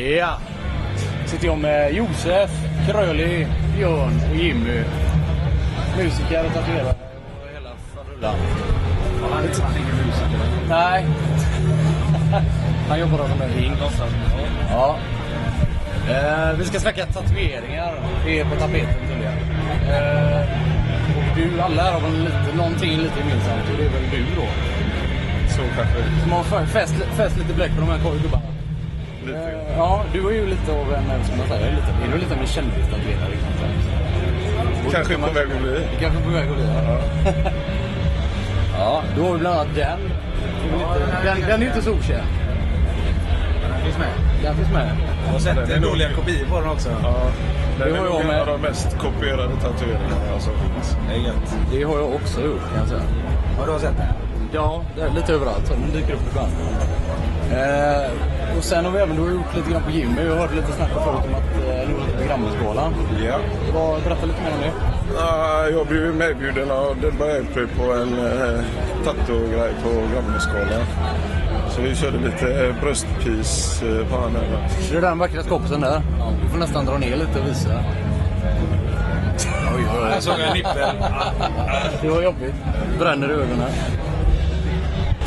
Ja. Sitter jag med Josef, Kröli, Björn och Jimmy. Musiker och tatuerare och hela faderullan. Han är fan ingen musiker. Nej. Han jobbar som en ring. Ja. Eh, vi ska snacka tatueringar. Det är på tapeten tydligen. Eh, och du, alla här har väl lite, någonting lite gemensamt och det är väl du då? Så kanske. Som har fä- fäst, fäst lite bläck på de här gubbarna. Lite. Eh, ja, du är ju lite av en, vad ska man säga, lite, är du lite av en säga. Och Kanske på väg att bli. Kanske på väg att bli, ja. ja, du har ju bland annat den. Den, den är ju inte så okänd. Han finns med. Den finns med. Jag har sett Den en dåliga kopior på den också. Ja, den Det har jag en med. av de mest kopierade tatueringarna som finns. Det är gött. Det har jag också gjort kan jag säga. Har du sett den? Ja, det är lite överallt. Den dyker upp ibland. Eh, och sen har vi även du har gjort lite grann på Jimmy. Jag hörde lite snack förut om att eh, du var lite på Grammisgalan. Ja. Vad- Berätta lite mer om det. Ah, jag blev medbjuden av Delbar April på en eh, tattoo-grej på Grammisgalan. Så vi körde lite eh, bröstpis på han där. Det är den vackra skåpisen där. Du får nästan dra ner lite och visa. Oj, oj, Jag såg en nippel. Det var jobbigt. Bränner i ögonen.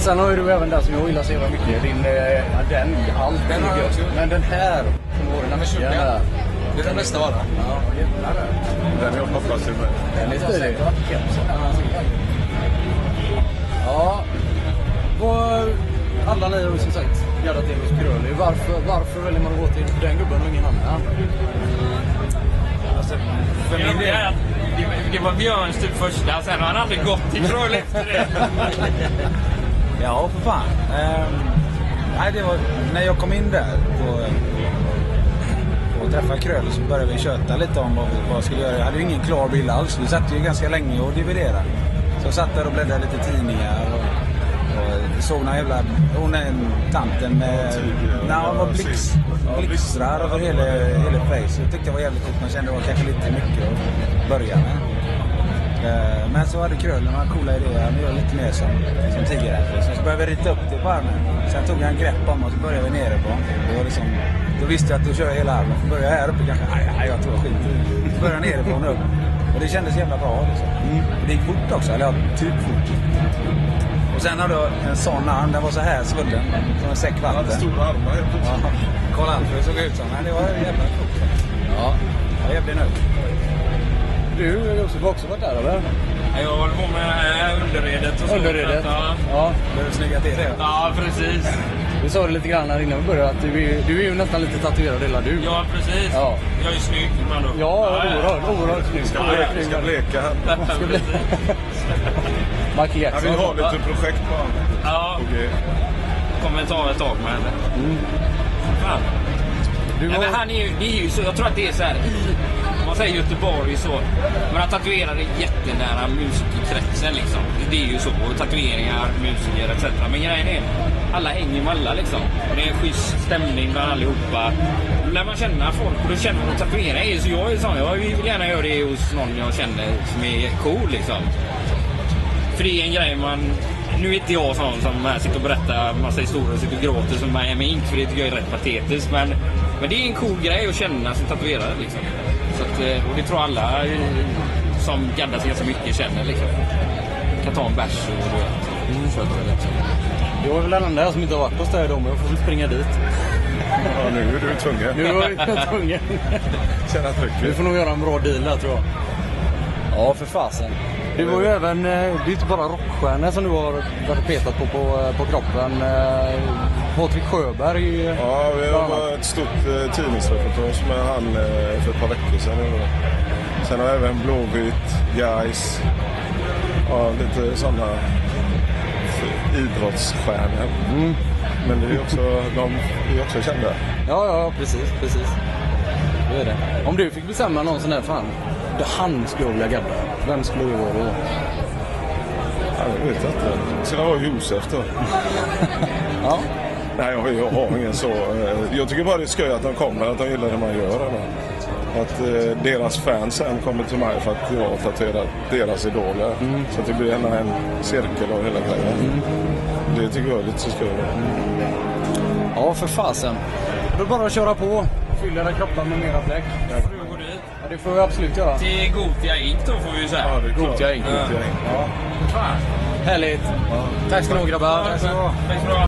Sen har ju du även den som jag gillar så jävla mycket. Din, eh, ja, den, allt Den har jag är också. Men den här, nacken tjocka. där. Det är den bästa varan. Ja, jävlar. Den jag hoppas till mig. Den är stilig. Ja. Vad, alla ni har ju som sagt gaddat in hos Kröli. Varför, varför väljer man att gå till den gubben och ingen annan? Alltså, för min del. Det, det var Björns typ första, sen har han aldrig gått till Kroll efter det. Ja, för fan. Ehm, nej, det var, när jag kom in där på, och träffade Kröll så började vi köta lite om vad vi vad jag skulle göra. Jag hade ju ingen klar bild alls. Vi satt ju ganska länge och dividerade. Så jag satt där och bläddrade lite tidningar och, och såg någon jävla... Hon är en tanten med... Tyg, Nej, hon var ja, blix, ja, blixtrar över hela, hela face. Jag tyckte det var jävligt coolt. Man kände det var kanske lite mycket att börja med. Eh, Men så hade Kröll några coola idéer. Han gör lite mer som, som tidigare. Så började vi rita upp det på armen. Sen tog han grepp om och så började vi nere på. Det var liksom, då visste jag att då kör jag hela armen. Får börja här uppe kanske. Nej, nej jag tror jag skiter i det. Så började jag nerifrån och upp. Och det kändes jävla bra. Liksom. Och det gick fort också. Eller ja, typ fort. Och sen hade jag en sån arm. Den var så här svullen. Som en säck Han hade vatten. stora armar helt Ja, plötsligt. Karl Alfred såg ut som. Men det var jävla coolt. Ja. Jag är jävligt nöjd. Du Josef har också varit där eller? Jag håller på med äh, underredet och så. Underredet? Ja, Ja. Behöver snygga till det. ja precis. Vi sa det lite grann här innan vi började att du är, du är ju nästan lite tatuerad hela du. Ja, precis. Ja. Jag är ju snygg med andra. Ja, oerhört, oerhört snygg. Ska bleka, ska bleka han. Ska bli... Michael Han Jackson. vill ha lite projekt på honom. Ja, Okej. kommer ta ett tag med henne. Fan. Du Nej, har... men han är ju, det är ju så, jag tror att det är så här i, man säger Göteborg så, men att tatuera är jättenära musikerkretsen liksom. Det är ju så. Tatueringar, musiker etc. Men grejen är, alla hänger med alla liksom. Och det är en schysst stämning bland allihopa. Då lär man känna folk och då känner man att tatuera är så. Jag är sån, jag vill gärna göra det hos någon jag känner som är cool liksom. För det är en grej man... Nu är inte jag sån som här sitter och berättar massa historier och sitter och gråter som Miami Ink för det tycker jag är rätt patetiskt. Men, men det är en cool grej att känna som tatuerare liksom. Så att, eh, och det tror alla eh, som gaddar sig ganska mycket känner liksom. Kan ta en bärs och du vet. köta det liksom. Jag är väl den enda som inte har varit dig då, men jag får väl springa dit. Ja, nu är du tvungen. Nu är jag tvungen. Känna Vi trycket. får nog göra en bra deal där tror jag. Ja, för fasen. Du var ju även, eh, det är inte bara rockstjärnor som du har petat på, på, på kroppen. Patrik Sjöberg. Ja, vi har ett stort eh, tidningsreportage med han eh, för ett par veckor sedan. Sen har även Blåvitt, Gais, ja, lite sådana idrottsstjärnor. Men det är också, de är också kända. Ja, ja, precis, precis. Det är det. Om du fick bestämma någon sån där, fan, det han skulle jag vilja gadda. Vem skulle det vara då? Ja, jag vet inte. Sen har jag Josef då. Ja. Nej, jag, jag har ingen så. eh, Jag tycker bara det är skoj att de kommer, att de gillar det man gör. Eller? Att eh, deras fans sen kommer till mig för att jag har tatuerat deras idoler. Så att det blir en, en cirkel av hela grejen. Det tycker jag är lite så skoj. Ja, för fasen. Då är det bara att köra på. Fylla era kroppar med mera bläck. Får du gå dit? Ja, det får vi absolut göra. Till Gotia Inc då får vi ju säga. Ja, det är. Gothia Inc. Ja. Härligt. Tack ska ni ha grabbar. Tack så du ha.